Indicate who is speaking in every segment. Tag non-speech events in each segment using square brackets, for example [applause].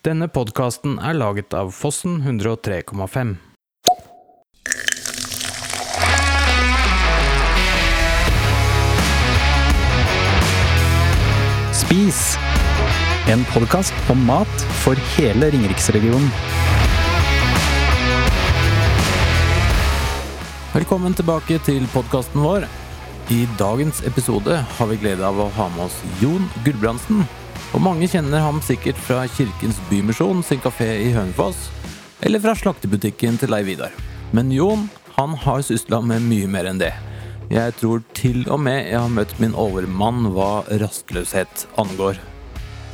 Speaker 1: Denne podkasten er laget av Fossen 103,5.
Speaker 2: Spis! En podkast om mat for hele Ringeriksregionen.
Speaker 1: Velkommen tilbake til podkasten vår. I dagens episode har vi glede av å ha med oss Jon Gulbrandsen. Og mange kjenner ham sikkert fra Kirkens Bymisjon sin kafé i Hønefoss, eller fra slaktebutikken til Leiv Vidar. Men Jon, han har sysla med mye mer enn det. Jeg tror til og med jeg har møtt min overmann hva rastløshet angår.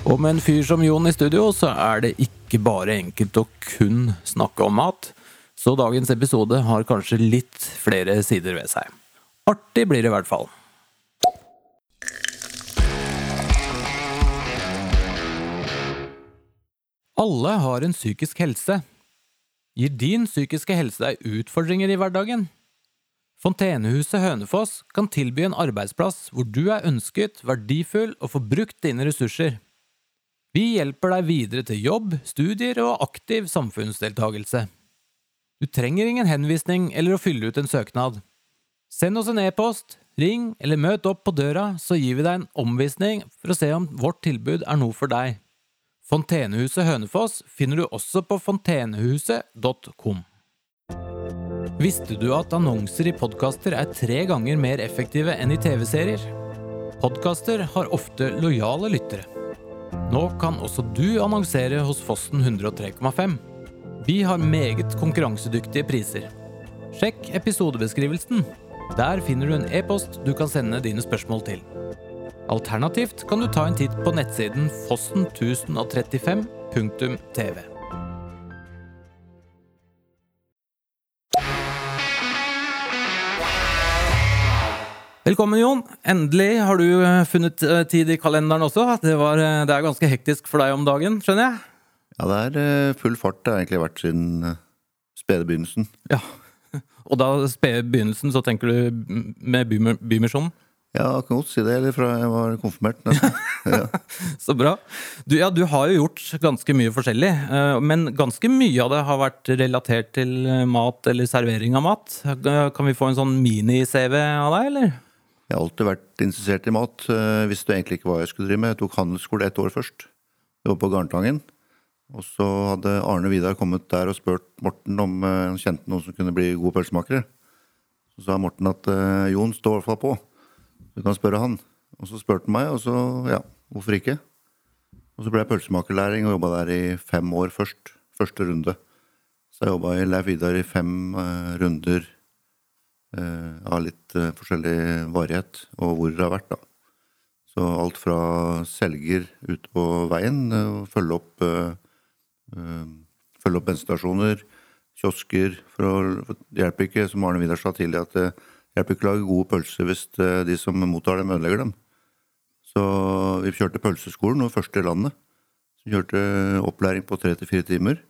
Speaker 1: Og med en fyr som Jon i studio, så er det ikke bare enkelt å kun snakke om mat. Så dagens episode har kanskje litt flere sider ved seg. Artig blir det i hvert fall. Alle har en psykisk helse. Gir din psykiske helse deg utfordringer i hverdagen? Fontenehuset Hønefoss kan tilby en arbeidsplass hvor du er ønsket, verdifull og får brukt dine ressurser. Vi hjelper deg videre til jobb, studier og aktiv samfunnsdeltagelse. Du trenger ingen henvisning eller å fylle ut en søknad. Send oss en e-post, ring eller møt opp på døra, så gir vi deg en omvisning for å se om vårt tilbud er noe for deg. Fontenehuset Hønefoss finner du også på fontenehuset.com. Visste du at annonser i podkaster er tre ganger mer effektive enn i TV-serier? Podkaster har ofte lojale lyttere. Nå kan også du annonsere hos Fossen 103,5. Vi har meget konkurransedyktige priser. Sjekk episodebeskrivelsen. Der finner du en e-post du kan sende dine spørsmål til. Alternativt kan du ta en titt på nettsiden fossen1035.tv. Velkommen, Jon. Endelig har du eh, funnet eh, tid i kalenderen også. Det, var, eh, det er ganske hektisk for deg om dagen, skjønner jeg?
Speaker 3: Ja, det er full fart. Det har egentlig vært siden spede begynnelsen.
Speaker 1: Ja. [laughs] Og da spede begynnelsen, så tenker du med Bymi- Bymisjonen?
Speaker 3: Ja, jeg kan godt si det, eller fra jeg var konfirmert. [laughs] ja.
Speaker 1: Så bra. Du, ja, du har jo gjort ganske mye forskjellig, eh, men ganske mye av det har vært relatert til eh, mat eller servering av mat. Eh, Kan vi få en sånn mini-CV av deg, eller?
Speaker 3: Jeg har alltid vært interessert i mat. hvis Visste egentlig ikke hva jeg skulle drive med. Jeg tok handelsskole ett år først. Det var på Garntangen. Og så hadde Arne Vidar kommet der og spurt Morten om han kjente noen som kunne bli gode pølsemakere. Så sa Morten at Jon står i hvert fall på. Du kan spørre han. Og så spurte han meg, og så ja, hvorfor ikke? Og så ble jeg pølsemakerlæring og jobba der i fem år først. Første runde. Så jeg jobba i Leif Vidar i fem eh, runder eh, av litt eh, forskjellig varighet, og hvor det har vært, da. Så alt fra selger ute på veien, eh, følge opp eh, eh, Følge opp bensinstasjoner, kiosker for å for Det hjelper ikke, som Arne Vidar sa tidlig, at hjelper ikke å lage gode pølser hvis eh, de som mottar dem, ødelegger dem. Så vi kjørte pølseskolen, og første i landet. Så kjørte opplæring på tre til fire timer.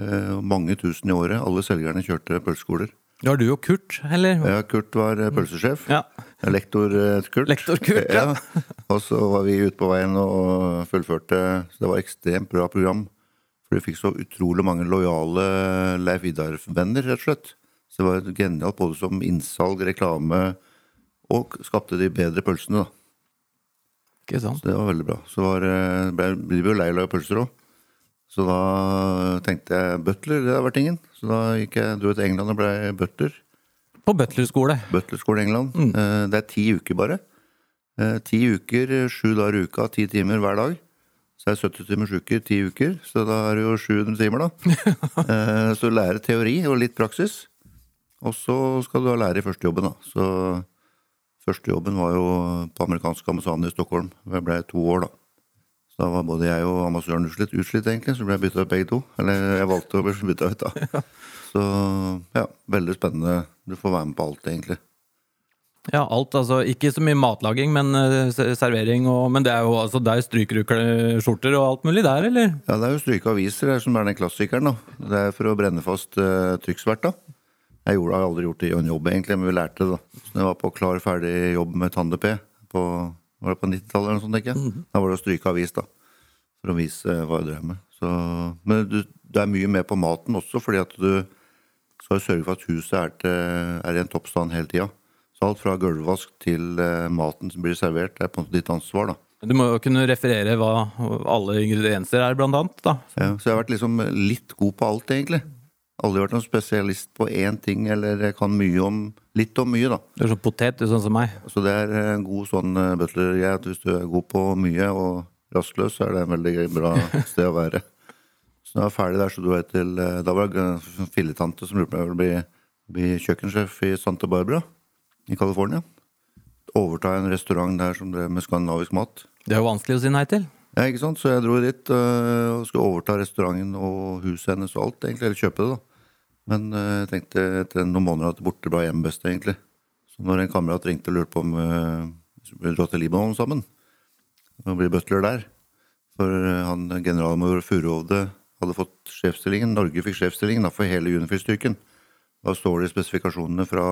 Speaker 3: eh, Mange tusen i året. Alle selgerne kjørte pølseskoler.
Speaker 1: Var du og Kurt, eller?
Speaker 3: Ja, Kurt var eh, pølsesjef.
Speaker 1: Ja.
Speaker 3: Lektor Kurt.
Speaker 1: Lektor Kurt, [laughs] ja.
Speaker 3: Og så var vi ute på veien og fullførte. Så det var ekstremt bra program. For vi fikk så utrolig mange lojale Leif Vidar-venner, rett og slett. Det var genialt både som innsalg, reklame, og skapte de bedre pølsene, da.
Speaker 1: Ikke sant?
Speaker 3: Så det var veldig bra. Så var, ble, ble, vi jo lei av å lage pølser òg. Så da tenkte jeg butler, det hadde vært ingen. Så da gikk jeg dro til England og ble butler.
Speaker 1: På
Speaker 3: butlerskole. Butlerskole England. Mm. Det er ti uker bare. Eh, Ti uker, sju dager i uka, ti timer hver dag. Så er det 70 timers uker, ti uker. Så da er det jo 700 timer, da. [laughs] Eh, Så du lærer teori og litt praksis. Og så skal du ha lærer i første jobben, da. Så første jobben var jo på amerikansk ambassade i Stockholm. Jeg ble to år, da. Så da var både jeg og ambassadøren utslitt, utslitt egentlig, så ble jeg bytta ut begge to. Eller jeg valgte å bli [laughs] bytta ut, da. Så ja, veldig spennende. Du får være med på alt, egentlig.
Speaker 1: Ja, alt, altså. Ikke så mye matlaging, men eh, servering og Men det er jo altså, der stryker du skjorter og alt mulig der, eller?
Speaker 3: Ja, det er jo stryke aviser det er som er den klassikeren, da. Det er for å brenne fast uh, trykksverta. Jeg gjorde, har aldri gjort det i en jobb, egentlig, men vi lærte det, da. Så jeg var på klar, ferdig jobb med Tande-P på, var det på 90-tallet eller sånt, tenker jeg. Da var det å stryke avis, da. For å vise hva jeg drev med. Så, men du, du er mye med på maten også, fordi at du skal sørge for at huset er, til, er i en toppstand hele tida. Så alt fra gulvvask til eh, maten som blir servert, er på en måte ditt ansvar. da.
Speaker 1: Du må jo kunne referere hva alle ingredienser er, blant annet. da.
Speaker 3: Ja, så jeg har vært liksom litt god på alt, egentlig. Aldri vært noen spesialist på én ting, eller jeg kan mye om litt om mye, da.
Speaker 1: Du er sånn potet, du, sånn som meg.
Speaker 3: Så det er en god sånn eh, butler-greie at hvis du er god på mye og rastløs, så er det en veldig bra [laughs] sted å være. Så når jeg var ferdig der, så dro jeg til eh, Da var det en filletante som lurte på om jeg ville bli, bli kjøkkensjef i Santa Barbara i California. Overta en restaurant der som drev med skandinavisk mat.
Speaker 1: Det er jo vanskelig å si nei til.
Speaker 3: Ja, ikke sant? Så jeg dro dit øh, og skulle overta restauranten og huset hennes og alt, egentlig. Eller kjøpe det, da. Men øh, jeg tenkte etter noen måneder at borte ble hjemme best, egentlig. Så når en kamerat ringte og lurte på om øh, vi dra til Libanon sammen og bli butler der For øh, han generalmajor Furuhovde hadde fått sjefsstillingen. Norge fikk sjefsstillingen for hele Unifil-styrken. Da står det i spesifikasjonene fra,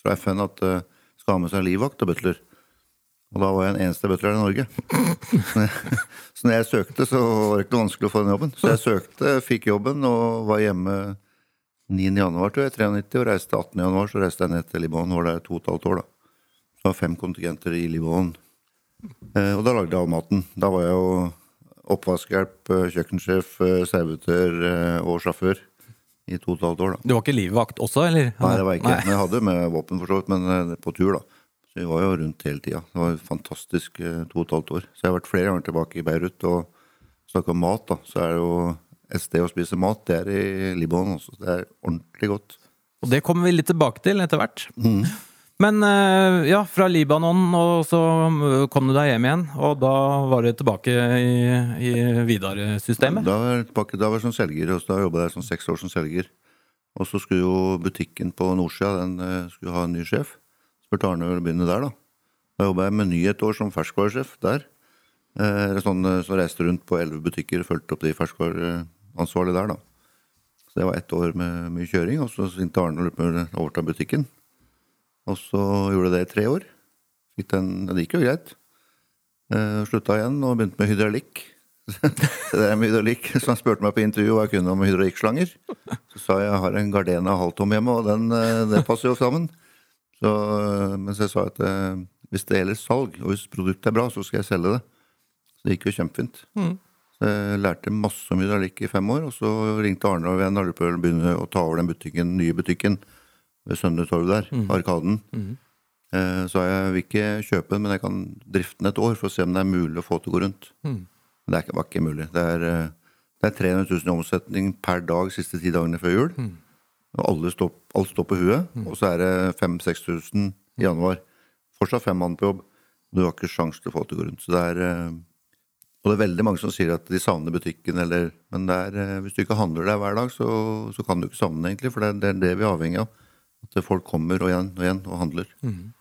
Speaker 3: fra FN at det skal ha med seg livvakt og butler. Og da var jeg den eneste butleren i Norge. [laughs] Så når jeg søkte, så var det ikke noe vanskelig å få den jobben. Så jeg søkte, fikk jobben og var hjemme 9. januar, tror jeg, 93, og reiste 18. januar, så reiste jeg ned til Libanon. Var der to og et halvt år, da. Så var fem kontingenter i Libanon. Eh, og da lagde jeg all maten. Da var jeg jo oppvaskhjelp, eh, kjøkkensjef, eh, servitør eh, og sjåfør i to og et halvt år, da.
Speaker 1: Du var ikke livvakt også, eller?
Speaker 3: Nei, det var jeg ikke.
Speaker 1: Nei.
Speaker 3: Men jeg hadde med våpen, for så vidt, men på tur, da. Så vi var jo rundt hele tida. Det var fantastisk to og et halvt år. Så jeg har vært flere ganger tilbake i Beirut og snakka om mat, da. Så er det jo et sted å spise mat, det er i Libanon også. Det er ordentlig godt.
Speaker 1: Og det kommer vi litt tilbake til etter hvert. Men eh, ja, fra Libanon, og så eh, kom du deg hjem igjen. Og da var du tilbake i, i Vidar-systemet.
Speaker 3: Da var jeg tilbake, da var jeg som selger, og da jobba jeg sånn seks år som selger. Og så skulle jo butikken på Nordsida, den eh, skulle ha en ny sjef. Spurte Arne å begynne der, da. Da jobba jeg med Ny et år som ferskvaresjef der. Eh, sånn, så reiste rundt på elleve butikker og fulgte opp de ferskvareansvarlige der, da. Så det var ett år med mye kjøring, og så sinte Arne og jeg overta butikken. Og så gjorde jeg det i tre år. Den, det gikk jo greit. Uh, slutta igjen og begynte med hydraulikk. [laughs] det er med hydraulikk, Så han spurte meg på intervju hva jeg kunne om hydraulikkslanger. Så sa jeg jeg har en Gardena halvtom hjemme, og den, eh, det passer jo sammen. Så, eh, mens jeg sa at eh, hvis det gjelder salg, og hvis produktet er bra, så skal jeg selge det. Så det gikk jo kjempefint. Jeg lærte masse om hydraulikk i fem år, og så ringte Arne og venn og begynte å ta over den butikken, nye butikken ved Søndre Torv der, Arkaden. Mm. Så jeg vil ikke kjøpe den, men jeg kan drifte den et år for å se om det er mulig å få til å gå rundt. Men det var ikke mulig. Det er, eh, det er 300 000 i omsetning per dag de siste ti dagene før jul. Og alle står, alt står på huet. Og så er det 5000-6000 i januar. Fortsatt fem mann på jobb. Du har ikke sjans til å få det til å gå rundt. Så det er, eh, og det er veldig mange som sier at de savner butikken, eller, men det er, eh, hvis du ikke handler der hver dag, så, så kan du ikke savne det, egentlig. For det er, det er det vi er avhengig av. At folk kommer og igjen og igjen og handler. Mm.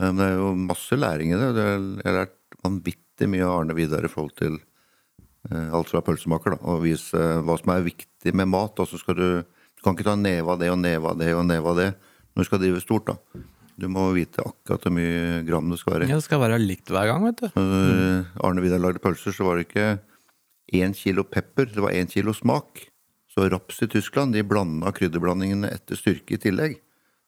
Speaker 3: Men det er jo masse læring i det. det er, jeg har lært vanvittig mye av Arne Vidar i forhold til eh, alt fra pølsemaker, da, og vise eh, hva som er viktig med mat. Og så skal du, du kan ikke ta neve av det og neve av det og neve av det når du skal drive stort. da. Du må vite akkurat hvor mye gram det skal være.
Speaker 1: Ja, det skal være likt hver gang, vet du.
Speaker 3: Når Arne Vidar lagde pølser, så var det ikke én kilo pepper, det var én kilo smak. Så Raps i Tyskland de blanda krydderblandingene etter styrke i tillegg.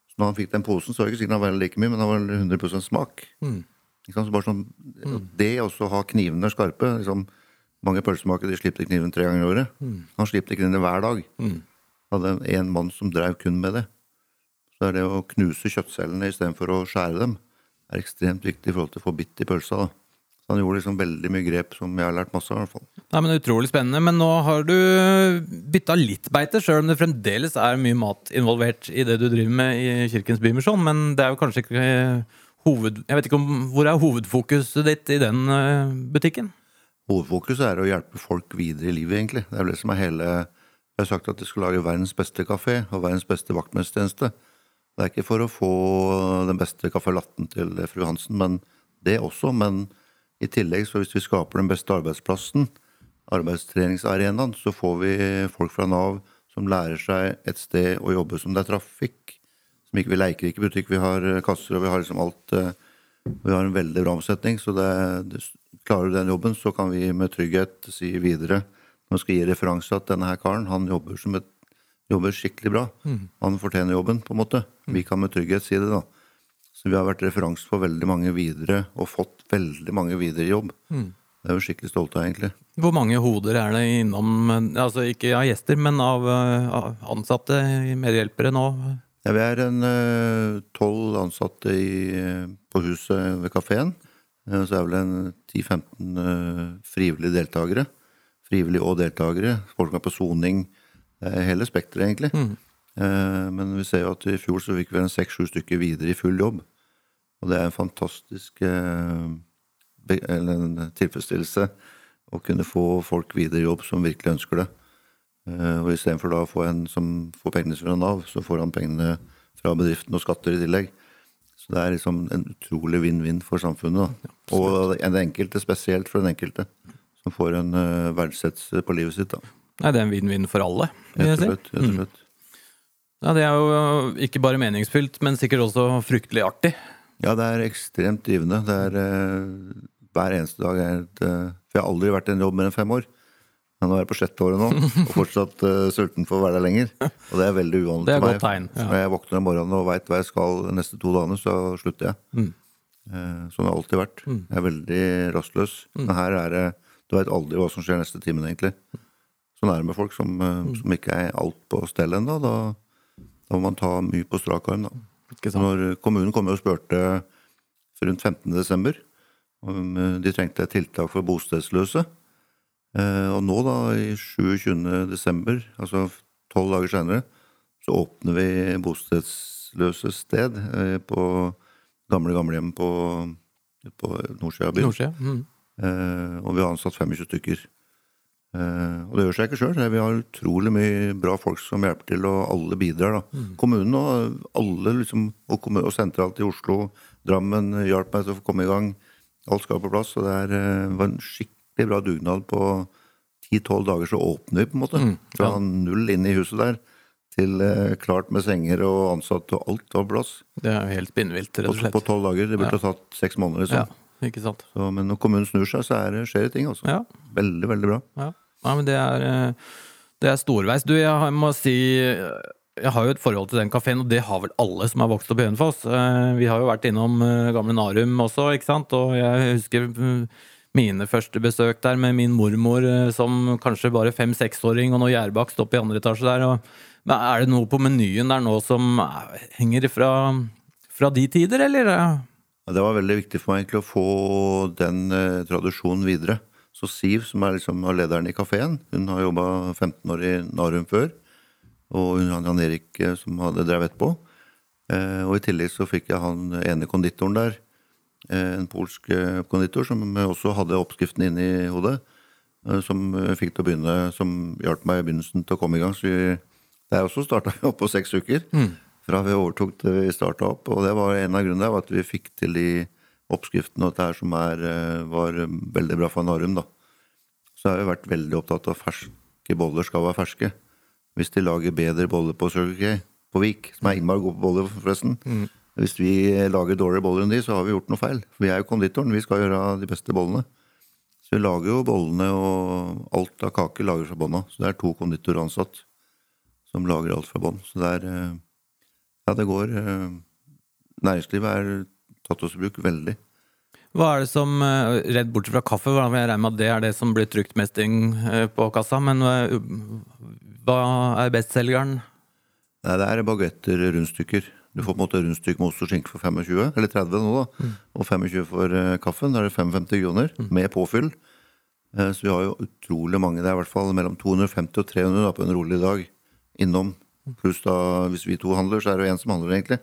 Speaker 3: Så når han fikk den posen, så var det ikke sikkert han var like mye, men han var 100 smak. Sant? Så bare sånn, Det også å ha knivene skarpe liksom, Mange pølsemakere de slipper kniven tre ganger i året. Han slipper kniven hver dag. Hadde en mann som drev kun med det. Så er det å knuse kjøttcellene istedenfor å skjære dem, er ekstremt viktig i forhold til å få bitt i pølsa. da. Så han gjorde liksom veldig mye grep som jeg har lært masse av. i hvert fall.
Speaker 1: Nei, men Utrolig spennende. Men nå har du bytta litt beite, sjøl om det fremdeles er mye mat involvert i det du driver med i Kirkens Bymisjon. Men det er jo kanskje ikke eh, hoved... Jeg vet ikke om, Hvor er hovedfokuset ditt i den eh, butikken?
Speaker 3: Hovedfokuset er å hjelpe folk videre i livet, egentlig. Det er vel det som er hele Jeg har sagt at de skal lage verdens beste kafé og verdens beste vaktmestertjeneste. Det er ikke for å få den beste caffè latten til fru Hansen, men det også. Men i tillegg, så hvis vi skaper den beste arbeidsplassen, arbeidstreningsarenaen, så får vi folk fra Nav som lærer seg et sted å jobbe som det er trafikk. Som ikke Vi leker ikke butikk, vi har kasser og vi har liksom alt eh, Vi har en veldig bra omsetning, så det, det, klarer du den jobben, så kan vi med trygghet si videre Man skal gi referanse at denne her karen han jobber, som et, jobber skikkelig bra. Han fortjener jobben, på en måte. Vi kan med trygghet si det, da. Så vi har vært referanse for veldig mange videre, og fått veldig mange videre i jobb. Det er vi skikkelig stolte av, egentlig.
Speaker 1: Hvor mange hoder er det innom, altså ikke av gjester, men av, av ansatte medhjelpere nå?
Speaker 3: Ja, vi er en eh, tolv ansatte i, på huset ved kafeen. Eh, Så er vel en 10-15 eh, frivillige deltakere. Frivillige og deltakere. Folk som er på soning. Det hele spekteret, egentlig. Eh, Men vi ser jo at i fjor så fikk vi en seks-sju stykker videre i full jobb. Og det er en fantastisk eh, eller en tilfredsstillelse å kunne få folk videre i jobb som virkelig ønsker det. Eh, Og istedenfor da å få en som får pengene fra Nav, så får han pengene fra bedriften og skatter i tillegg. Så det er liksom en utrolig vinn-vinn for samfunnet. Da. Og den enkelte, spesielt for den enkelte, som får en verdsettelse på livet sitt. da.
Speaker 1: Nei, det er en vinn-vinn for alle, vil jeg
Speaker 3: Rett og
Speaker 1: si.
Speaker 3: slett.
Speaker 1: Ja, det er jo ikke bare meningsfylt, men sikkert også fryktelig artig.
Speaker 3: Ja, det er ekstremt givende. Det er uh, Hver eneste dag er et uh, For jeg har aldri vært i en jobb mer enn fem år. Men nå er jeg på sjette året nå, og fortsatt uh, sulten for å være der lenger. Og det er veldig uvanlig for meg.
Speaker 1: godt tegn, ja.
Speaker 3: Når jeg våkner om morgenen og veit hva jeg skal de neste to dagene, så slutter jeg.
Speaker 1: Mm.
Speaker 3: Eh, Sånn har det alltid vært. Jeg er veldig rastløs.
Speaker 1: Mm.
Speaker 3: Men her er det Du veit aldri hva som skjer neste timen, egentlig. Sånn er det med folk som,
Speaker 1: Mm.
Speaker 3: som ikke er alt på stell ennå. Da, da må man ta mye på strak arm, da. Når kommunen kom og spurte rundt 15. desember om eh, de trengte et tiltak for bostedsløse. Eh, Og nå, da, i 27. desember, altså tolv dager senere, så åpner vi bostedsløse sted eh, på gamle gamlehjem på, på nordsida av byen.
Speaker 1: Nordsida. Mm.
Speaker 3: Og vi har ansatt 25 stykker. Eh, og det gjør seg ikke sjøl. Vi har utrolig mye bra folk som hjelper til, og alle bidrar. da. Kommunen og alle, liksom, og, kommun, og sentralt i Oslo, Drammen hjalp meg til å komme i gang. Alt skal på plass. og Det er, eh, var en skikkelig bra dugnad. På 10-12 dager så åpner vi, på en måte. Fra null inn i huset der til eh, klart med senger og ansatte, og alt var plass.
Speaker 1: Det er jo helt spinnvilt, rett og slett.
Speaker 3: på tolv dager. Det burde tatt seks måneder.
Speaker 1: Ja,
Speaker 3: liksom.
Speaker 1: ikke sant.
Speaker 3: Så, men når kommunen snur seg, så er det, skjer det ting. altså.
Speaker 1: Ja.
Speaker 3: Veldig, veldig bra.
Speaker 1: Ja, ja men det er, eh, det er storveis. Du, jeg må si jeg har jo et forhold til den kafeen, og det har vel alle som har vokst opp i Hønefoss. Eh, Vi har jo vært innom eh, gamle Narum også, ikke sant, og jeg husker mm, mine første besøk der med min mormor som kanskje bare fem-seksåring, og noe gjærbakst opp i andre etasje der. Og, er det noe på menyen der nå som henger fra, fra de tider, eller?
Speaker 3: Ja, Det var veldig viktig for meg egentlig å få den eh, tradisjonen videre. Så Siv, som er liksom lederen i kafeen, hun har jobba 15 år i Narum før. Og hun har Jan Erik eh, som hadde drevet etterpå. Eh, og i tillegg så fikk jeg han ene konditoren der, eh, en polsk eh, konditor, som også hadde oppskriften inne i hodet. eh, Som eh, fikk til å begynne, som hjalp meg i begynnelsen til å komme i gang. Så vi, der også starta [laughs] vi opp på seks uker. Fra vi overtok til vi starta opp. Og det var en av grunnene var at vi fikk til de oppskriftene og dette her som er, eh, var veldig bra for Narum. da. Så har vi vært veldig opptatt av ferske boller skal være ferske. Hvis de lager bedre boller på Circle K på Vik, som er innmari gode på boller, forresten Hvis vi lager dårligere boller enn de, så har vi gjort noe feil. Vi er jo konditoren, vi skal gjøre de beste bollene. Så vi lager jo bollene, og alt av kake lager fra bånn av. Så det er to konditorer ansatt som lager alt fra bånn. Så det er eh, Ja, det går eh, Næringslivet er tatt oss i bruk veldig.
Speaker 1: Hva er det som, eh, redd bortsett fra kaffe, jeg regner med at det er det som blir trykt mest inn eh, på kassa, men eh, hva er bestselgeren?
Speaker 3: Nei, det er bagetter, rundstykker. Du får på en måte rundstykke med ost og skinke for 25, eller 30 nå, da. Og 25 for kaffen. Da er det 55 kroner, med påfyll. Så vi har jo utrolig mange. Det er i hvert fall mellom 250 og 300 da, på en rolig dag innom. Pluss da, hvis vi to handler, så er det jo én som handler, egentlig.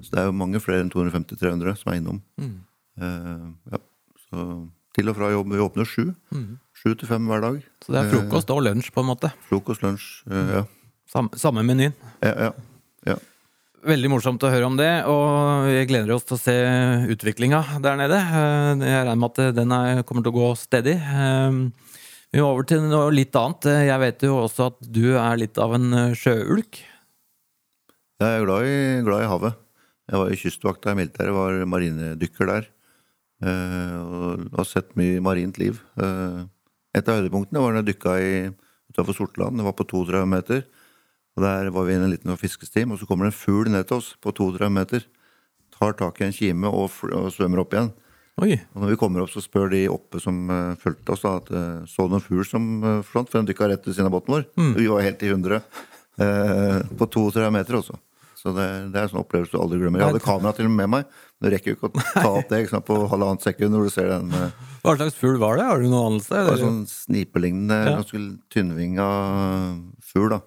Speaker 3: Så det er jo mange flere enn 250-300 som er innom. Eh, ja, så til og fra jobb. Vi åpner sju. Sju til fem hver dag.
Speaker 1: Så det er frokost og lunsj, på en måte.
Speaker 3: Frokost, lunsj. eh, ja.
Speaker 1: Samme, samme menyen.
Speaker 3: Ja, ja, ja.
Speaker 1: Veldig morsomt å høre om det, og jeg gleder oss til å se utviklinga der nede. Eh, Jeg regner med at den er, kommer til å gå stedig. Vi må over til noe litt annet. Jeg vet jo også at du er litt av en eh, sjøulk.
Speaker 3: Jeg er glad i, glad i havet. Jeg var i kystvakta i militæret, var marinedykker der. Eh, og har sett mye marint liv. Eh, et av høydepunktene var da jeg dykka utafor Sortland. Det var på 32 meter. Og Der var vi i en liten fiskestim, og så kommer det en fugl ned til oss på 32 meter. Tar tak i en kime og, og svømmer opp igjen.
Speaker 1: Oi.
Speaker 3: Og når vi kommer opp, så spør de oppe som uh, fulgte oss, da, at uh, så du en fugl som uh, flånt, for den dykka rett ved siden av båten vår. Vi var helt i hundre. Uh, på 32 meter, også. Så det, det er en sånn opplevelse du aldri glemmer. Jeg hadde kamera til og med med meg. men Du rekker jo ikke å [laughs] ta opp det sant, på halvannet sekund når du ser den.
Speaker 1: Hva slags fugl var det? Har du noe anelse?
Speaker 3: det var sånn snipelignende,
Speaker 1: Ja.
Speaker 3: ganske tynnvinga fugl, da.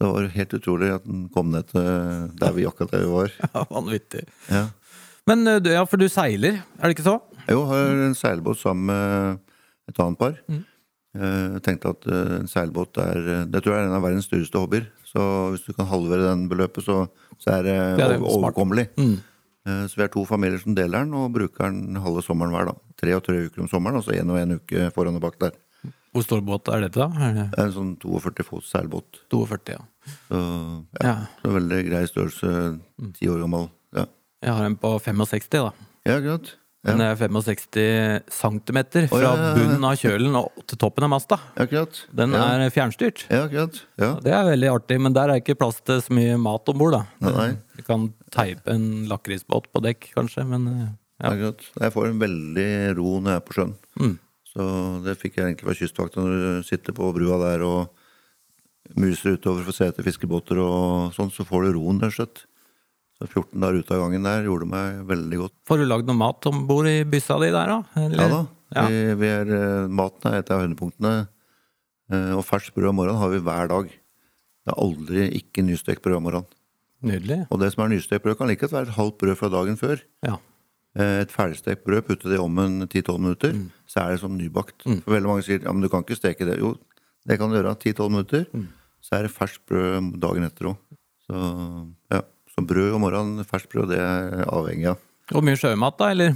Speaker 3: Så det var helt utrolig at den kom ned til der vi akkurat der vi var. [laughs]
Speaker 1: Ja, vanvittig.
Speaker 3: Ja.
Speaker 1: Men eh, ja, for du seiler, er det ikke så?
Speaker 3: Jo, har en seilbåt sammen med et annet par.
Speaker 1: Mm.
Speaker 3: Eh, Jeg tenkte at eh, en seilbåt er Det tror jeg er en av verdens dyreste hobbyer. Så hvis du kan halvere den beløpet, så, så er det
Speaker 1: Det er
Speaker 3: overkommelig.
Speaker 1: Mm.
Speaker 3: Så vi er to familier som deler den, og bruker den halve sommeren hver. da. Tre og tre uker om sommeren, altså så én og én uke foran og bak der.
Speaker 1: Hvor stor båt er dette, da? Er det
Speaker 3: Det er en sånn 42 fots seilbåt.
Speaker 1: 42, ja.
Speaker 3: Så ja,
Speaker 1: ja.
Speaker 3: så veldig grei størrelse.
Speaker 1: Mm.
Speaker 3: Ti år gammel.
Speaker 1: Jeg har en på 65, da.
Speaker 3: ja greit. Ja.
Speaker 1: Den er 65 centimeter fra
Speaker 3: ja, ja,
Speaker 1: bunnen av kjølen og til toppen av masta.
Speaker 3: Ja, greit.
Speaker 1: Den er fjernstyrt.
Speaker 3: Ja, akkurat. Ja.
Speaker 1: Det er veldig artig, men der er ikke plass til så mye mat om bord. Du kan teipe en lakrisbåt på dekk, kanskje, men eh,
Speaker 3: Ja.
Speaker 1: ja.
Speaker 3: Jeg får en veldig ro når jeg er på sjøen.
Speaker 1: Mm.
Speaker 3: Så det fikk jeg egentlig fra Kystvakta når du sitter på brua der og muser utover for å se etter fiskebåter og sånn, så får du roen rett og slett. Så 14 dager ute av gangen der gjorde meg veldig godt.
Speaker 1: Får du lagd noe mat om bord i byssa di der, da? Eller?
Speaker 3: Ja da.
Speaker 1: Ja.
Speaker 3: Vi, vi er, eh, maten er et av høydepunktene. Eh, Og ferskt brød om morgenen har vi hver dag. Det er aldri ikke nystekt brød om morgenen.
Speaker 1: Nydelig.
Speaker 3: Og det som er nystekt brød, kan like godt være et halvt brød fra dagen før.
Speaker 1: Ja.
Speaker 3: Eh, Et ferdigstekt brød, putte det i ovnen 10-12 minutter, så er det som nybakt. For veldig mange sier ja, men du kan ikke steke det. Jo, det kan du gjøre. 10-12 minutter, så er det ferskt brød dagen etter òg. Så ja. Så brød om morgenen, ferskt brød, det er avhengig av.
Speaker 1: Og mye sjømat, da, eller?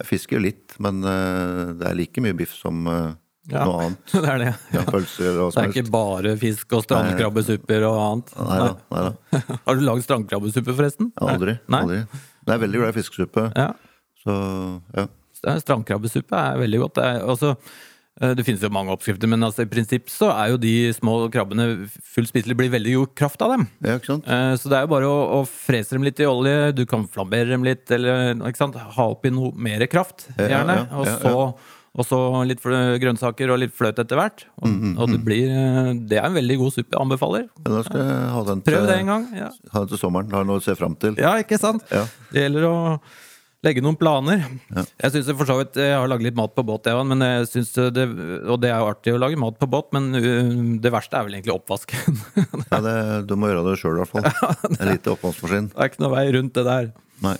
Speaker 3: Jeg fisker litt, men eh, det er like mye biff som eh,
Speaker 1: Ja.
Speaker 3: noe annet. [laughs]
Speaker 1: Det er det.
Speaker 3: Ja, pølser og hva
Speaker 1: Det er ikke bare fisk og strandkrabbesupper og annet.
Speaker 3: Nei da. Nei da. [laughs]
Speaker 1: Har du lagd strandkrabbesuppe, forresten?
Speaker 3: Aldri.
Speaker 1: Nei?
Speaker 3: aldri. Jeg er veldig glad i fiskesuppe.
Speaker 1: Ja.
Speaker 3: Så ja.
Speaker 1: Strandkrabbesuppe er veldig godt. Det, er, altså, det finnes jo mange oppskrifter, men altså, i prinsipp så er jo de små krabbene fullt spiselige. Blir veldig god kraft av dem.
Speaker 3: ja, ikke sant?
Speaker 1: Eh, Så det er jo bare å, å frese dem litt i olje, du kan flambere dem litt, eller ikke sant? ha oppi noe mer kraft, gjerne.
Speaker 3: ja,
Speaker 1: Og
Speaker 3: ja,
Speaker 1: så, og så litt grønnsaker og litt fløt etter hvert. Og,
Speaker 3: Mm,
Speaker 1: og det blir eh, Det er en veldig god suppe. Anbefaler.
Speaker 3: Da skal jeg ha den til,
Speaker 1: Prøv det en gang.
Speaker 3: Ha den til sommeren. Har noe å se fram til.
Speaker 1: ja ikke sant?
Speaker 3: Ja.
Speaker 1: Det gjelder å legge noen planer.
Speaker 3: Ja.
Speaker 1: Jeg synes for så vidt Jeg har laget litt mat på båt, jeg men jeg synes det, og det er jo artig å lage mat på båt, men uh, det verste er vel egentlig oppvasken. [laughs]
Speaker 3: Ja, det, du må gjøre det sjøl, i hvert fall. En liten oppvaskmaskin.
Speaker 1: det er ikke noe vei rundt det der.
Speaker 3: Nei.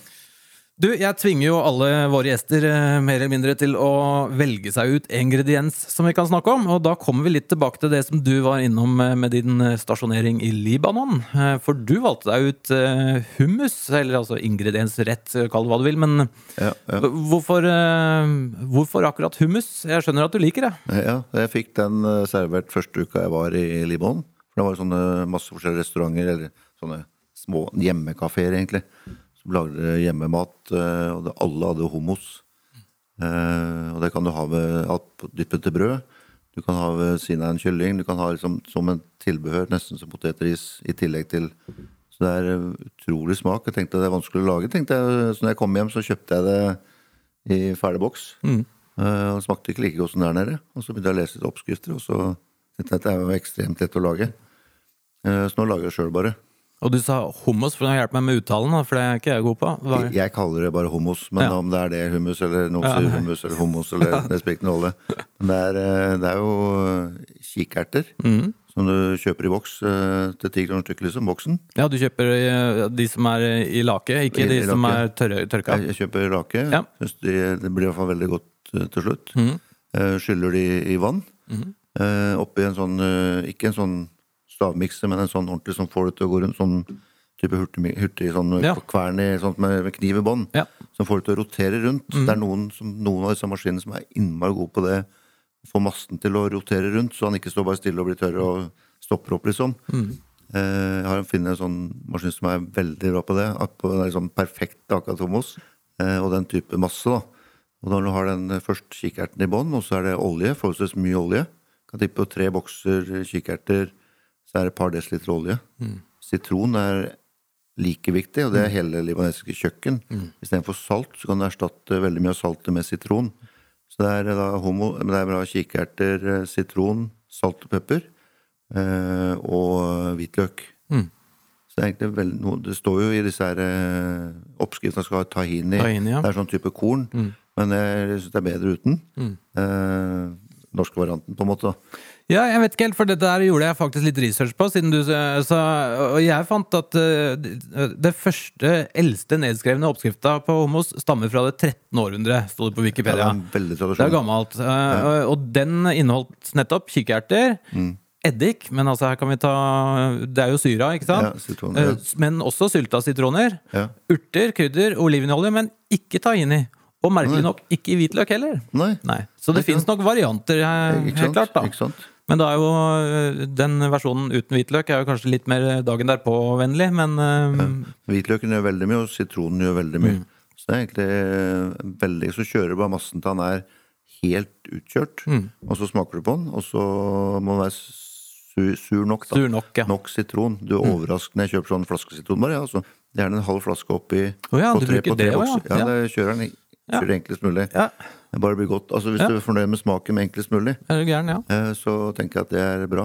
Speaker 1: Du, jeg tvinger jo alle våre gjester eh, mer eller mindre til å velge seg ut en ingrediens som vi kan snakke om, og da kommer vi litt tilbake til det som du var innom eh, med din eh, stasjonering i Libanon. For du valgte deg ut hummus, eller altså ingrediensrett, kall det hva du vil, men
Speaker 3: Ja, ja.
Speaker 1: hvorfor, hvorfor akkurat hummus? Jeg skjønner at du liker det.
Speaker 3: ja, jeg fikk den servert første uka jeg var i Libanon. For det var sånne masse forskjellige restauranter, eller sånne små hjemmekafeer, egentlig, som lagde hjemmemat. eh, Og det, alle hadde hummus. Eh, Og det kan du ha ved dyppet til brød. Du kan ha ved siden av en kylling. Du kan ha liksom, som en tilbehør, nesten som potetris, i tillegg til Så det er utrolig smak. Jeg tenkte det er vanskelig å lage. tenkte jeg, Så når jeg kom hjem, så kjøpte jeg det i ferdig boks.
Speaker 1: Mm.
Speaker 3: Uh, det smakte ikke like godt som der nede. Og så begynte jeg å lese litt oppskrifter, og så tenkte jeg at det er jo ekstremt lett å lage. Uh, Så nå lager jeg sjøl bare.
Speaker 1: Og du sa hummus, for du har hjulpet meg med uttalen, for det er ikke jeg god på. Det?
Speaker 3: Jeg kaller det bare hummus, men
Speaker 1: Ja.
Speaker 3: om det er det hummus eller noe
Speaker 1: Ja,
Speaker 3: hummus eller hummus eller [laughs] spiller ikke rolle. Det er, eh, det er jo eh, kikerter
Speaker 1: Mm.
Speaker 3: som du kjøper i boks eh, til ti kroner stykket, liksom. Boksen.
Speaker 1: Ja, du kjøper de som er i lake, ikke
Speaker 3: I-
Speaker 1: de
Speaker 3: i
Speaker 1: som
Speaker 3: lake.
Speaker 1: er tørre, tørka.
Speaker 3: Jeg, kjøper lake.
Speaker 1: Ja.
Speaker 3: De, det blir i hvert fall veldig godt til slutt. Eh, Skyller de i vann. Mm. Oppi en sånn, ikke en sånn stavmikser, men en sånn ordentlig som får det til å gå rundt. Sånn type hurtig, hurtig sånn
Speaker 1: Ja.
Speaker 3: kvern i, sånt med, kniv i bånd.
Speaker 1: Ja.
Speaker 3: Som får det til å rotere rundt.
Speaker 1: Mm.
Speaker 3: Det er noen, som, noen av disse maskinene som er innmari gode på det. Få masten til å rotere rundt, så han ikke står bare stille og blir tørr og stopper opp, liksom.
Speaker 1: Mm.
Speaker 3: Eh, Jeg har funnet en sånn maskin som er veldig bra på det. På, det er liksom perfekt akkurat hummus. Eh, Og den type masse, da. Og når du har den først kikkerten i bånn, og så er det olje, forholdsvis mye olje. Kan tippe på tre bokser kikerter, så er det et par desiliter olje. Sitron er like viktig, og det er hele libanesiske kjøkken. Istedenfor salt så kan du erstatte veldig mye av saltet med sitron. Så det er da homo, men det er bra kikerter, eh, sitron, salt og pepper eh, og hvitløk.
Speaker 1: Mm.
Speaker 3: Så det er egentlig noe Det står jo i disse her eh, oppskriftene skal ha tahini.
Speaker 1: Tahini, ja.
Speaker 3: Det er sånn type korn, men jeg syns det er bedre uten.
Speaker 1: Mm.
Speaker 3: Eh, norske varianten, på en måte. da.
Speaker 1: Ja, jeg vet ikke helt, for dette her gjorde jeg faktisk litt research på, siden du sa Og jeg fant at eh, det første, eldste nedskrevne oppskrifta på homos stammer fra det 13. århundre, sto det på Wikipedia.
Speaker 3: Ja, det er
Speaker 1: Det er gammelt. ja. Og den inneholdt nettopp kikerter,
Speaker 3: Mm.
Speaker 1: eddik, men altså her kan vi ta Det er jo syra, ikke sant?
Speaker 3: Ja, sitron, ja.
Speaker 1: Eh, Men også sylta sitroner. Urter, krydder, olivenolje, men ikke tahini. Og merkelig nok ikke hvitløk heller.
Speaker 3: Nei,
Speaker 1: Nei, Så det fins nok varianter, eh, helt klart. da
Speaker 3: Ikke sant?
Speaker 1: Men da er jo øh, den versjonen uten hvitløk er jo kanskje litt mer dagen derpå-vennlig, men øh,
Speaker 3: Hvitløken gjør veldig mye, og sitronen gjør veldig
Speaker 1: Mm.
Speaker 3: mye. Så det er egentlig eh, veldig Så kjører du bare massen til han er helt utkjørt,
Speaker 1: Mm.
Speaker 3: og så smaker du på den, og så må den være sur, sur nok. da.
Speaker 1: sur nok, ja.
Speaker 3: Nok sitron. Du er overraskende. når jeg kjøper sånn flaskesitron. bare, ja, altså. Gjerne en halv flaske oppi
Speaker 1: oh, ja,
Speaker 3: på
Speaker 1: du
Speaker 3: tre, på tre bokser.
Speaker 1: ja.
Speaker 3: Ja, det kjører den i-
Speaker 1: Ja.
Speaker 3: det enklest mulig.
Speaker 1: Ja,
Speaker 3: bare bli godt. Altså Hvis
Speaker 1: Ja.
Speaker 3: du er fornøyd med smaken med enklest mulig,
Speaker 1: gæren, ja.
Speaker 3: eh, så tenker jeg at det er bra.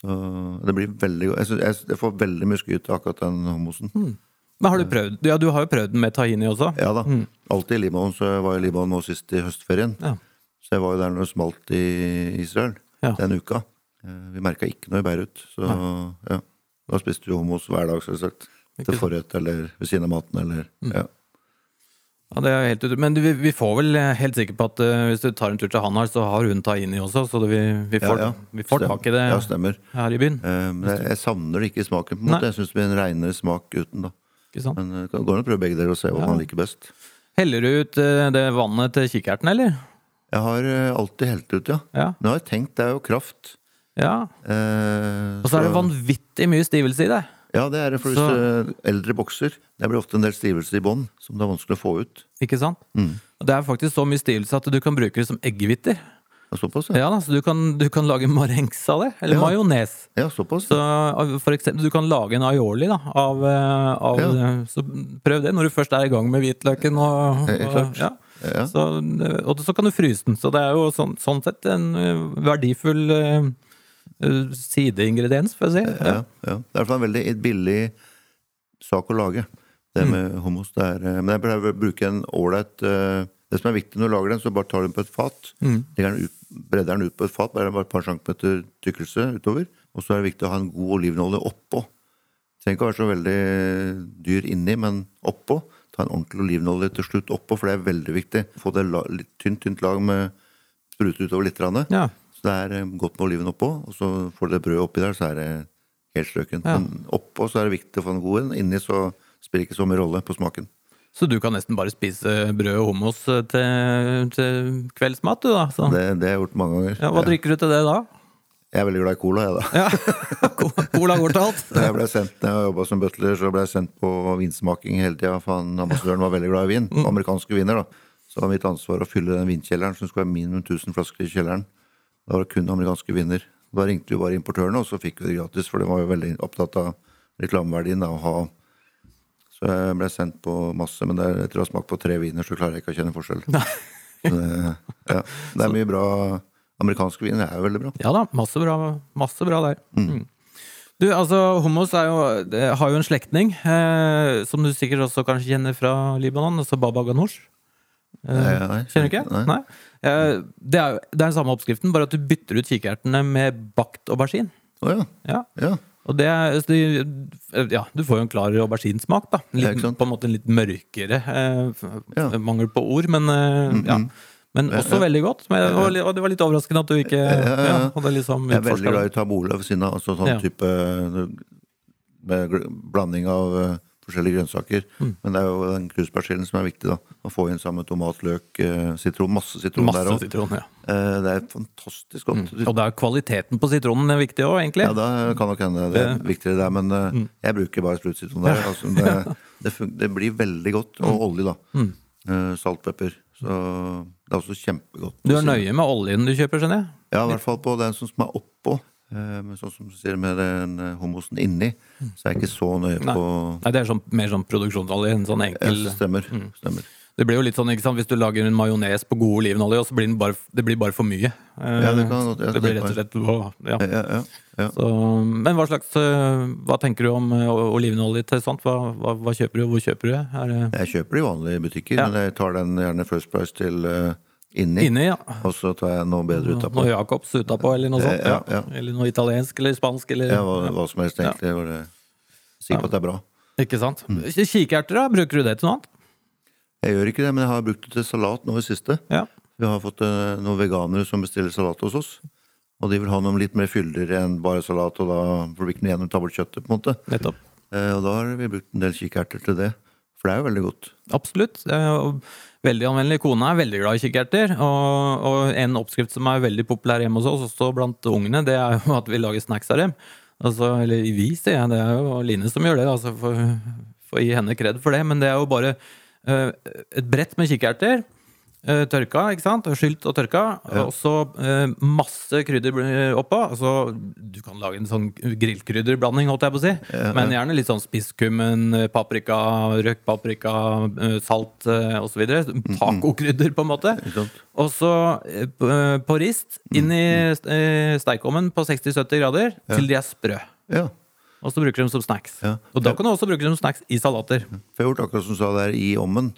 Speaker 3: Så det blir veldig godt. Jeg, synes, jeg, får veldig mye skryt av akkurat den hummusen.
Speaker 1: Men har du prøvd Ja, du har jo prøvd den med tahini også.
Speaker 3: Ja da. Alltid i Libanon. Så jeg var i Libanon nå sist i høstferien.
Speaker 1: Ja.
Speaker 3: Så jeg var jo der når det smalt i Israel den uka. Eh, Vi merka ikke noe i Beirut. Så ja. Da spiste vi hummus hver dag, selvsagt. Til forrett eller ved siden av maten eller ja.
Speaker 1: Ja, det er helt ut. Men vi, vi får vel eh, helt sikker på at uh, hvis du tar en tur til Hanar, så har hun tahini også, så det, vi, vi får,
Speaker 3: ja, ja.
Speaker 1: vi får tak i det
Speaker 3: Ja, stemmer.
Speaker 1: her i byen.
Speaker 3: Uh, Men jeg, jeg savner det ikke i smaken. på en
Speaker 1: Nei.
Speaker 3: måte Jeg syns det blir en reinere smak uten. da
Speaker 1: Ikke sant?
Speaker 3: Men det går an å prøve begge deler og se hva man liker best.
Speaker 1: Heller du ut det vannet til kikerten, eller?
Speaker 3: Jeg har alltid helt ut, ja.
Speaker 1: Ja.
Speaker 3: Men jeg har tenkt, det er jo kraft.
Speaker 1: ja.
Speaker 3: Eh,
Speaker 1: Og så er det vanvittig mye stivelse i det.
Speaker 3: Ja, det er det. For
Speaker 1: Så-
Speaker 3: hvis eldre bokser, det blir ofte en del stivelse i bånd som det er vanskelig å få ut.
Speaker 1: Ikke sant?
Speaker 3: Mm.
Speaker 1: Det er faktisk så mye stivelse at du kan bruke det som eggehviter.
Speaker 3: Ja, såpass, ja.
Speaker 1: Ja, da, så du kan, du kan lage [laughs] marengs av det, eller
Speaker 3: Ja.
Speaker 1: majones.
Speaker 3: Ja, såpass.
Speaker 1: Så for eksempel, du kan lage en aioli da, av, uh, av
Speaker 3: Ja.
Speaker 1: uh, Så prøv det når du først er i gang med hvitløken. Og, og, ja. Så, uh, og så kan du fryse den. Så det er jo sånn, sånn sett en verdifull sideingrediens, for å si.
Speaker 3: Ja, ja. Det er i hvert fall en veldig billig sak å lage, det med hummus. Det er, eh, men jeg pleier å bruke en ålreit eh, Det som er viktig når du lager den, så bare tar du den på et fat. Mm. den ut, bredder den ut på et fat, bare et par centimeter tykkelse utover. Og så er det viktig å ha en god olivenolje oppå. Det trenger ikke å være så veldig dyr inni, men oppå. Ta en ordentlig olivenolje til slutt oppå, for det er veldig viktig. Få det la, litt tynt, tynt lag med sprute utover litt.
Speaker 1: Ja.
Speaker 3: Så det er eh, godt med oliven oppå, og så får du det brødet oppi der, så er det helt strøken.
Speaker 1: Ja.
Speaker 3: Men oppå så er det viktig å få den god en. Inni så spiller ikke så mye rolle på smaken.
Speaker 1: Så du kan nesten bare spise brød og hummus til, til kveldsmat, du da? Så.
Speaker 3: Det, det har jeg gjort mange ganger.
Speaker 1: Ja, hva drikker du til det da?
Speaker 3: Jeg er veldig glad i cola, jeg, da.
Speaker 1: Ja, [laughs] Cola går til alt. [laughs]
Speaker 3: Da jeg ble sendt, når jeg jobba som butler, så ble jeg sendt på vinsmaking hele tida. Ambassadøren var veldig glad i vin. Amerikanske viner, da. Så det var mitt ansvar å fylle den vinkjelleren, som skulle være minimum 1000 flasker i kjelleren. Da var det kun amerikanske viner. Da ringte vi bare importørene, og så fikk vi det gratis, for de var jo veldig opptatt av reklameverdien. av å ha Så jeg ble sendt på masse, men det er, etter å ha smakt på tre viner, så klarer jeg ikke å kjenne forskjell. [laughs] Det, ja. det er mye bra Amerikanske viner er jo veldig bra.
Speaker 1: Ja da, masse bra, masse bra der. Mm. Du, altså, hummus er jo, har jo en slektning, eh, som du sikkert også kanskje kjenner fra Libanon, altså baba ganoush. Eh,
Speaker 3: Nei, nei,
Speaker 1: kjenner du ikke?
Speaker 3: nei.
Speaker 1: Eh, det, er, det er den samme oppskriften, bare at du bytter ut kikertene med bakt aubergine.
Speaker 3: Å ja.
Speaker 1: Ja.
Speaker 3: ja.
Speaker 1: Og det er, så de, ja, du får jo en klar auberginesmak, da. Litt, på en måte en litt mørkere. Eh,
Speaker 3: Ja.
Speaker 1: Mangel på ord, men eh, ja. Men også veldig godt. Men, og, og det var litt overraskende at du ikke
Speaker 3: ja, ja.
Speaker 1: ja, hadde liksom
Speaker 3: Jeg er veldig glad i tabbouleh ved siden av. Altså sånn
Speaker 1: Ja.
Speaker 3: type med blanding av eh, forskjellige grønnsaker.
Speaker 1: Mm.
Speaker 3: Men det er jo den kruspersillen som er viktig. da Å få inn sammen tomat, løk, eh, sitron. Masse sitron
Speaker 1: Masse
Speaker 3: der òg.
Speaker 1: ja.
Speaker 3: Det er fantastisk godt.
Speaker 1: Og da er kvaliteten på sitronen viktig òg, egentlig.
Speaker 3: Ja, da kan nok hende det er viktigere der, men eh,
Speaker 1: Mm.
Speaker 3: jeg bruker bare sprutsitron der. Altså, [laughs] det, det, det blir veldig godt.
Speaker 1: Mm.
Speaker 3: Og olje, da. Saltpepper. Salt, pepper. Så det er også kjempegodt.
Speaker 1: Du er nøye med oljen du kjøper, skjønner jeg?
Speaker 3: Ja, i hvert fall på den som er oppå. Eh, Men sånn som du sier med den homosen hummusen inni, så er jeg ikke så nøye på
Speaker 1: Nei, det er sånn, mer sånn produksjonsolje. En sånn
Speaker 3: Ja,
Speaker 1: enkel
Speaker 3: Stemmer.
Speaker 1: Mm.
Speaker 3: stemmer.
Speaker 1: Det blir jo litt sånn, ikke sant, Hvis du lager en majones på god olivenolje, så blir den bare, det blir bare for mye. Eh,
Speaker 3: Ja, det kan godt- jeg
Speaker 1: det blir rett og slett ja.
Speaker 3: Ja, ja, ja.
Speaker 1: Så, men hva slags eh, Hva tenker du om eh, olivenolje til sånt? Hva, hva, hva kjøper du, og hvor kjøper du? Er det
Speaker 3: Jeg kjøper det i vanlige butikker,
Speaker 1: Ja.
Speaker 3: men jeg tar den gjerne First Price til eh, inni.
Speaker 1: inni, ja?
Speaker 3: Og så tar jeg noe bedre utapå.
Speaker 1: Noe Jacobs utapå, eller noe sånt?
Speaker 3: Eh, ja, ja.
Speaker 1: Eller noe italiensk eller spansk, eller
Speaker 3: Ja, hva, hva som helst, egentlig. Hvor si på at det er bra.
Speaker 1: Ikke sant?
Speaker 3: Mm.
Speaker 1: Kikerter, da? Bruker du det til noe annet?
Speaker 3: Jeg gjør ikke det, men jeg har brukt det til salat nå i siste.
Speaker 1: Ja.
Speaker 3: Vi har fått eh, noen veganere som bestiller salat hos oss. Og de vil ha noe litt mer fyldigere enn bare salat, og da får det ikke noe igjen å ta bort kjøttet. på en måte.
Speaker 1: Nettopp.
Speaker 3: Eh, Og da har vi brukt en del kikerter til det. For det er jo veldig godt.
Speaker 1: Absolutt. Veldig anvendelig. Kona er veldig glad i kikkerter. Og, og en oppskrift som er veldig populær hjemme hos oss, også blant ungene, det er jo at vi lager snacks av dem. Altså, eller vi, sier jeg. Det er jo Line som gjør det. Altså, for, å gi henne kred for det. Men det er jo bare uh, et brett med kikerter. Eh, tørka, ikke sant? Skylt og tørka. Og så eh, masse krydder oppå. Altså, du kan lage en sånn grillkrydderblanding, holdt jeg på å si. Men gjerne litt sånn spisskummen, eh, paprika, røkt paprika, eh, salt eh, osv. Tacokrydder, på en måte. Og så eh, på- rist inn i eh, stekeovnen på 60-70 grader til de er sprø.
Speaker 3: Ja.
Speaker 1: Og så bruker dem som snacks.
Speaker 3: Ja.
Speaker 1: Og da kan du også bruke dem som snacks i salater.
Speaker 3: For jeg har gjort akkurat som du sa der i ommen.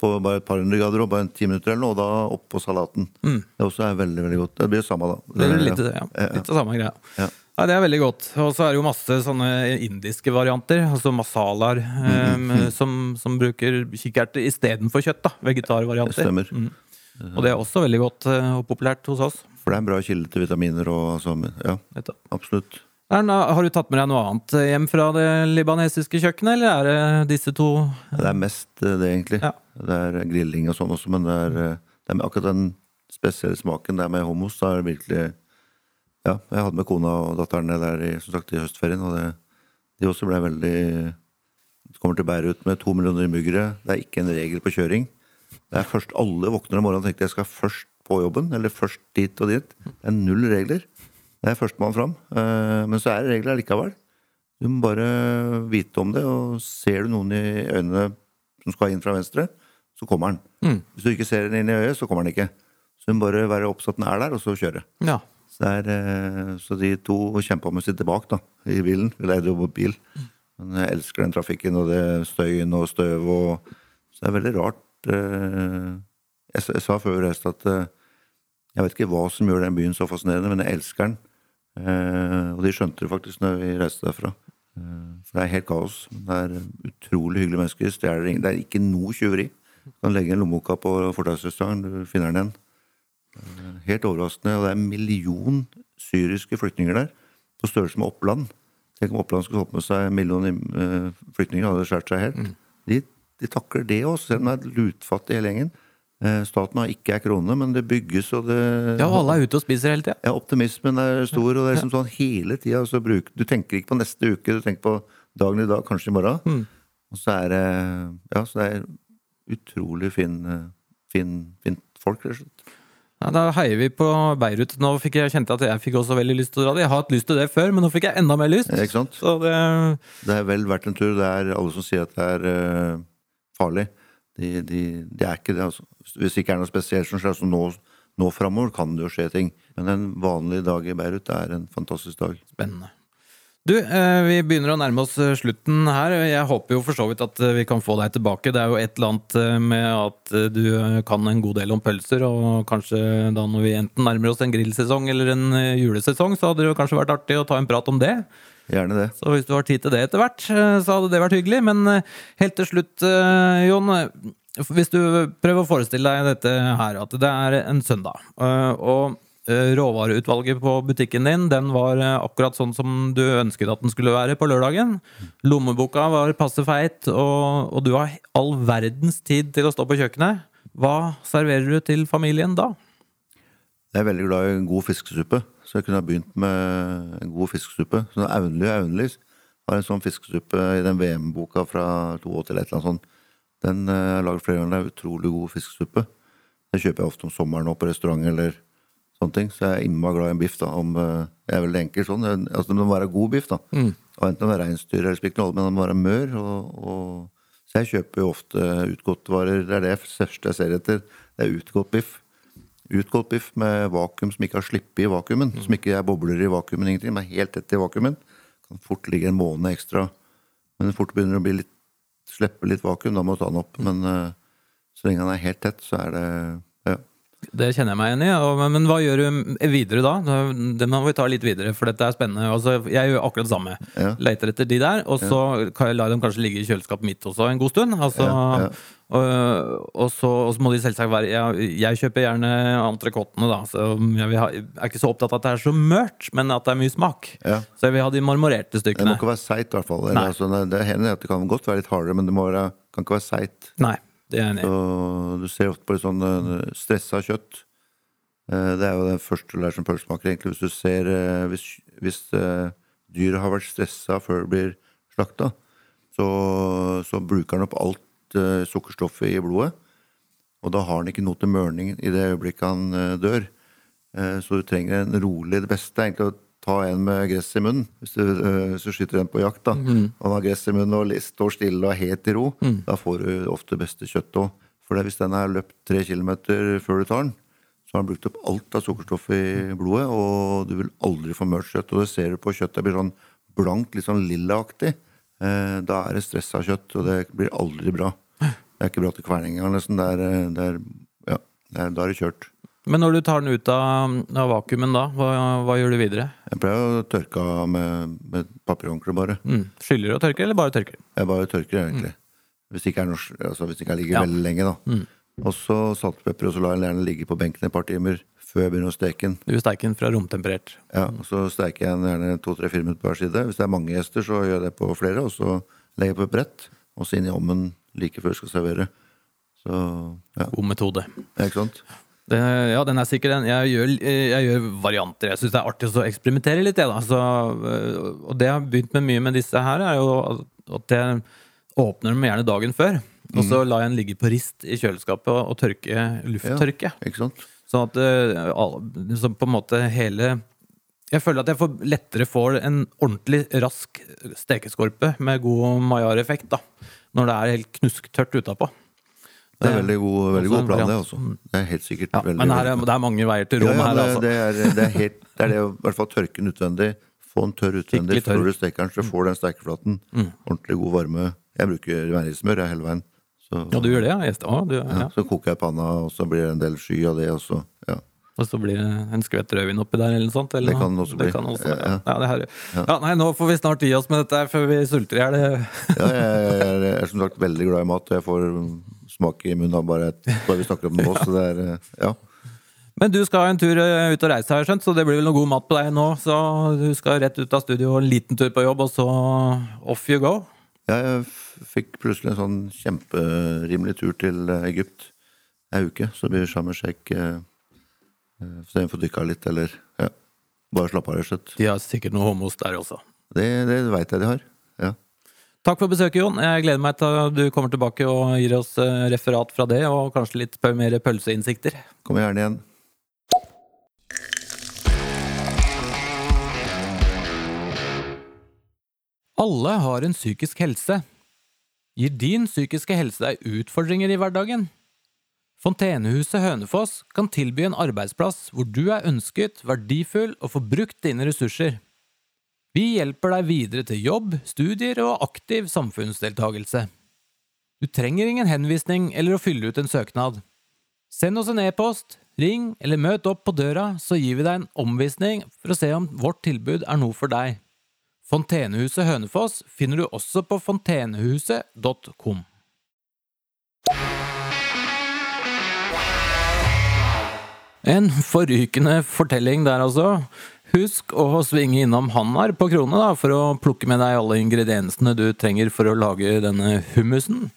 Speaker 3: På bare et par hundre grader og bare en ti minutter eller noe, og da oppå salaten. Det også er veldig veldig godt. Det blir det samme, da.
Speaker 1: Det er litt, ja,
Speaker 3: Ja,
Speaker 1: litt av samme greia.
Speaker 3: Ja.
Speaker 1: Nei, det er veldig godt. Og så er det jo masse sånne indiske varianter, altså masalaer,
Speaker 3: Mm,
Speaker 1: mm, som, som bruker kikerter istedenfor kjøtt. da, Vegetarvarianter.
Speaker 3: Stemmer.
Speaker 1: Mm. Og det er også veldig godt eh, og populært hos oss.
Speaker 3: For det er en bra kilde til vitaminer og altså, Ja, absolutt.
Speaker 1: Erna, har du tatt med deg noe annet hjem fra det libanesiske kjøkkenet, eller er det disse to?
Speaker 3: Det er mest eh, det, egentlig.
Speaker 1: Ja.
Speaker 3: Det er grilling og sånn også, men det er, eh, det er akkurat den spesielle smaken der med hummus, da er det virkelig Ja, jeg hadde med kona og datteren der i, som sagt, i høstferien, og det, de også ble veldig Kommer til Beirut med to millioner innbyggere. Det er ikke en regel på kjøring. Det er først Alle våkner om morgenen og tenker jeg skal først på jobben, eller først dit og dit. Det er null regler. Det er førstemann fram. Eh, Men så er det regler likevel. Du må bare vite om det, og ser du noen i øynene som skal inn fra venstre, så kommer han.
Speaker 1: Mm.
Speaker 3: Hvis du ikke ser den inn i øyet, så kommer han ikke. Så du må bare være oppsatt den er der, og så kjøre.
Speaker 1: Ja.
Speaker 3: Så, det er, eh, så de to kjempa med å sitte bak da, i bilen. Vi leide jo bil. Men jeg elsker den trafikken og det støyen og støv og Så det er veldig rart. eh, Jeg, sa- før vi reiste at jeg vet ikke hva som gjør den byen så fascinerende, men jeg elsker den. Eh, Og de skjønte det faktisk når vi reiste derfra. Eh, For det er helt kaos. Det er utrolig hyggelige mennesker. Stjeler Det er ikke noe tjuveri. Du kan legge en lommeboka på fortausrestauranten, du finner den igjen. Eh, Helt overraskende. Og det er en million syriske flyktninger der. På størrelse med Oppland. Tenk om Oppland skulle fått med seg en million flyktninger. hadde det skjært seg helt. De, de takler det også, selv om det er lutfattig hele gjengen. Eh, Staten har ikke ei krone, men det bygges og det
Speaker 1: ja, og alle er ute og spiser hele tida.
Speaker 3: ja, optimismen er stor, og det er som sånn hele tida. Så bruk, du tenker ikke på neste uke, du tenker på dagen i dag, kanskje i morgen.
Speaker 1: Mm.
Speaker 3: Og så er det Ja, så det er utrolig fin, eh, fin, fint folk, rett og slett.
Speaker 1: Ja, da heier vi på Beirut. Nå fikk jeg kjente at jeg fikk også veldig lyst til å dra dit. Jeg har hatt lyst til det før, men nå fikk jeg enda mer lyst.
Speaker 3: Ikke sant?
Speaker 1: Så det
Speaker 3: Det er vel verdt en tur. Det er alle som sier at det er uh, farlig. De, de, de er ikke det, altså. Hvis det ikke er noe spesielt som skjer, så nå, nå framover kan det jo skje ting. Men en vanlig dag i Beirut er en fantastisk dag.
Speaker 1: Spennende. Du, eh, vi begynner å nærme oss eh, slutten her. Jeg håper jo for så vidt at eh, vi kan få deg tilbake. Det er jo et eller annet med at du kan en god del om pølser, og kanskje da når vi enten nærmer oss en grillsesong eller en julesesong, så hadde det jo kanskje vært artig å ta en prat om det.
Speaker 3: Gjerne det.
Speaker 1: Så hvis du har tid til det etter hvert, eh, så hadde det vært hyggelig. Men eh, helt til slutt, eh, Jon. Hvis du prøver å forestille deg dette her, at det er en søndag, og råvareutvalget på butikken din den var akkurat sånn som du ønsket at den skulle være på lørdagen. Lommeboka var passe feit, og, og du har all verdens tid til å stå på kjøkkenet. Hva serverer du til familien da?
Speaker 3: Jeg er veldig glad i en god fiskesuppe, så jeg kunne ha begynt med en god fiskesuppe. Så Aunli og Aunli har en sånn fiskesuppe i den VM-boka fra 82 eller et eller annet sånt. Den eh, har jeg laget flere ganger. Det er utrolig god fiskesuppe. Den kjøper jeg ofte om sommeren nå på restaurant eller Sånne ting. Så jeg er innmari glad i en biff. da, om, eh, Jeg er veldig enkel sånn. Altså, Det må være god biff. da. Og Enten det er reinsdyr eller ingen men det må være mør. Og, og... Så jeg kjøper jo ofte utgåttvarer. Det er det første jeg ser etter. Det er utgått biff. Utgått biff med vakuum som ikke har sluppet i vakuumen. Som ikke er bobler i vakuumen, ingenting, men helt tett i vakuumen. Kan fort ligge en måned ekstra. Men fort begynner å bli litt, slippe litt vakuum, da må du ta den opp. Men uh, så lenge den er helt tett, så er det.
Speaker 1: Det kjenner jeg meg igjen i. Men, men hva gjør du videre da? Det må vi ta litt videre, for dette er spennende. Altså, jeg gjør akkurat det samme.
Speaker 3: Ja.
Speaker 1: Leter etter de der, og så kan jeg la dem kanskje ligge i kjøleskapet mitt også en god stund. Altså,
Speaker 3: Ja, ja.
Speaker 1: Og, og, så, og så må de selvsagt være Jeg, jeg kjøper gjerne entrecôtene, da. Så jeg, ha, er ikke så opptatt av at det er så mørkt, men at det er mye smak.
Speaker 3: Ja.
Speaker 1: Så jeg vil ha de marmorerte stykkene.
Speaker 3: Det må ikke være seigt, i hvert fall. Eller, altså, det, hender at det kan godt være litt hardere, men det må være, kan ikke være seigt.
Speaker 1: Det er enig.
Speaker 3: Så du ser ofte på litt sånn eh, stressa kjøtt. Eh, Det er jo det første du lærer som pølsemaker, egentlig. Hvis du ser eh, Hvis, hvis dyret har vært stressa før det blir slakta, så, så bruker den opp alt sukkerstoffet i blodet. Og da har den ikke noe til mørning i det øyeblikket han dør. Så du trenger en rolig Det beste er egentlig å ta en med gress i munnen. Hvis du, eh, hvis du skyter en på jakt, da. Og han har gress i munnen og står stille og helt i ro, da får du ofte beste kjøttet òg. For hvis den har løpt tre kilometer før du tar den, så har den brukt opp alt av sukkerstoffet i blodet, og du vil aldri få mørt kjøtt. Og det ser du på kjøttet blir sånn blankt, litt sånn lillaaktig. Eh, da er det stressa kjøtt, og det blir aldri bra. Det er ikke bra til kverning engang, nesten. Det er, eh, det er, ja, det er, da er det kjørt.
Speaker 1: Men når du tar den ut av, av vakuumen da, hva, hva gjør du videre?
Speaker 3: Jeg pleier å tørke av med, med papirhåndkle, bare.
Speaker 1: Mm. Skyller du å tørke, eller bare tørker?
Speaker 3: Jeg bare tørker, egentlig. Hvis det ikke altså ikke ligger
Speaker 1: Ja.
Speaker 3: veldig lenge, da. Og så saltpepper, og og så lar jeg den gjerne ligge på benken et par timer før jeg begynner å steke den.
Speaker 1: Du steker den fra romtemperert.
Speaker 3: Ja, og så steker jeg den gjerne to-tre-fire minutter på hver side. Hvis det er mange gjester, så gjør jeg det på flere, og så legger jeg på et brett, og så inn i ovnen like før jeg skal servere. Så ja,
Speaker 1: God metode.
Speaker 3: ja, ikke sant?
Speaker 1: Det, ja, den er sikker, den. Jeg gjør, jeg gjør varianter. Jeg syns det er artig å eksperimentere litt, jeg. Så, øh, og det jeg har begynt med mye med disse her, er jo at jeg åpner dem gjerne dagen før. Og så lar jeg den ligge på rist i kjøleskapet og, og tørke, lufttørke.
Speaker 3: Ikke sant?
Speaker 1: Sånn at øh, så på en måte hele Jeg føler at jeg får, lettere får en ordentlig rask stekeskorpe med god maillard-effekt, da. Når det er helt knusktørt utapå.
Speaker 3: Det er veldig god, veldig god plan, det også. Det er helt sikkert
Speaker 1: Ja,
Speaker 3: veldig
Speaker 1: men her er, det er mange veier til rom
Speaker 3: ja,
Speaker 1: her,
Speaker 3: det,
Speaker 1: altså.
Speaker 3: det, er, det er helt Det er det å i hvert fall tørke den utvendig. Få den tørr utvendig
Speaker 1: tørr.
Speaker 3: før du steker den, så du får den stekeflaten. Ordentlig god varme. Jeg bruker meierismør hele veien. Så,
Speaker 1: Ja, du gjør det, ja? Å, du, ja.
Speaker 3: så koker jeg panna, og så blir det en del sky av det. Og så, ja.
Speaker 1: Og så blir det en skvett rødvin oppi der, eller noe sånt? Eller
Speaker 3: Det kan det også bli.
Speaker 1: kan også,
Speaker 3: Ja,
Speaker 1: ja.
Speaker 3: ja.
Speaker 1: Ja, det nei, nå får vi snart gi oss med dette før vi sulter i hjel.
Speaker 3: Ja, jeg, er- jeg er som sagt veldig glad i mat, jeg får smak i munnen bare, bare vi snakker om det nå. Så det er eh, ja.
Speaker 1: Men du skal en tur eh, ut og reise, har jeg skjønt, så det blir vel noe god mat på deg nå. Så du skal rett ut av studio en liten tur på jobb, og så off you go.
Speaker 3: Ja, Jeg fikk plutselig en sånn kjemperimelig tur til eh, Egypt ei uke. Så blir Sharm el Sheikh får dykka litt, eller ja, bare slappe av, rett og slett.
Speaker 1: De har sikkert noe homos der også.
Speaker 3: Det, det veit jeg de har.
Speaker 1: Takk for besøket, Jon. Jeg gleder meg til at du kommer tilbake og gir oss eh, referat fra det, og kanskje litt mer pølseinnsikter.
Speaker 3: Kommer gjerne igjen.
Speaker 1: Alle har en psykisk helse. Gir din psykiske helse deg utfordringer i hverdagen? Fontenehuset Hønefoss kan tilby en arbeidsplass hvor du er ønsket, verdifull og får brukt dine ressurser. Vi hjelper deg videre til jobb, studier og aktiv samfunnsdeltagelse. Du trenger ingen henvisning eller å fylle ut en søknad. Send oss en e-post, ring eller møt opp på døra, så gir vi deg en omvisning for å se om vårt tilbud er noe for deg. Fontenehuset Hønefoss finner du også på fontenehuset.com. En forrykende fortelling der altså. Husk å svinge innom Hannar på Krone da, for å plukke med deg alle ingrediensene du trenger for å lage denne hummusen.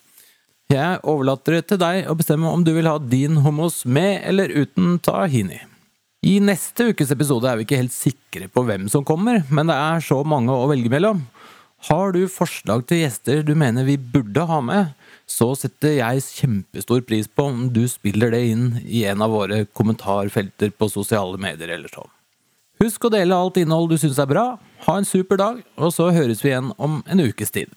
Speaker 1: Jeg overlater det til deg å bestemme om du vil ha din hummus med eller uten tahini. I neste ukes episode er vi ikke helt sikre på hvem som kommer, men det er så mange å velge mellom. Har du forslag til gjester du mener vi burde ha med? så setter jeg kjempestor pris på om du spiller det inn i en av våre kommentarfelter på sosiale medier eller sånn. Husk å dele alt innhold du syns er bra. Ha en super dag, og så høres vi igjen om en ukes tid.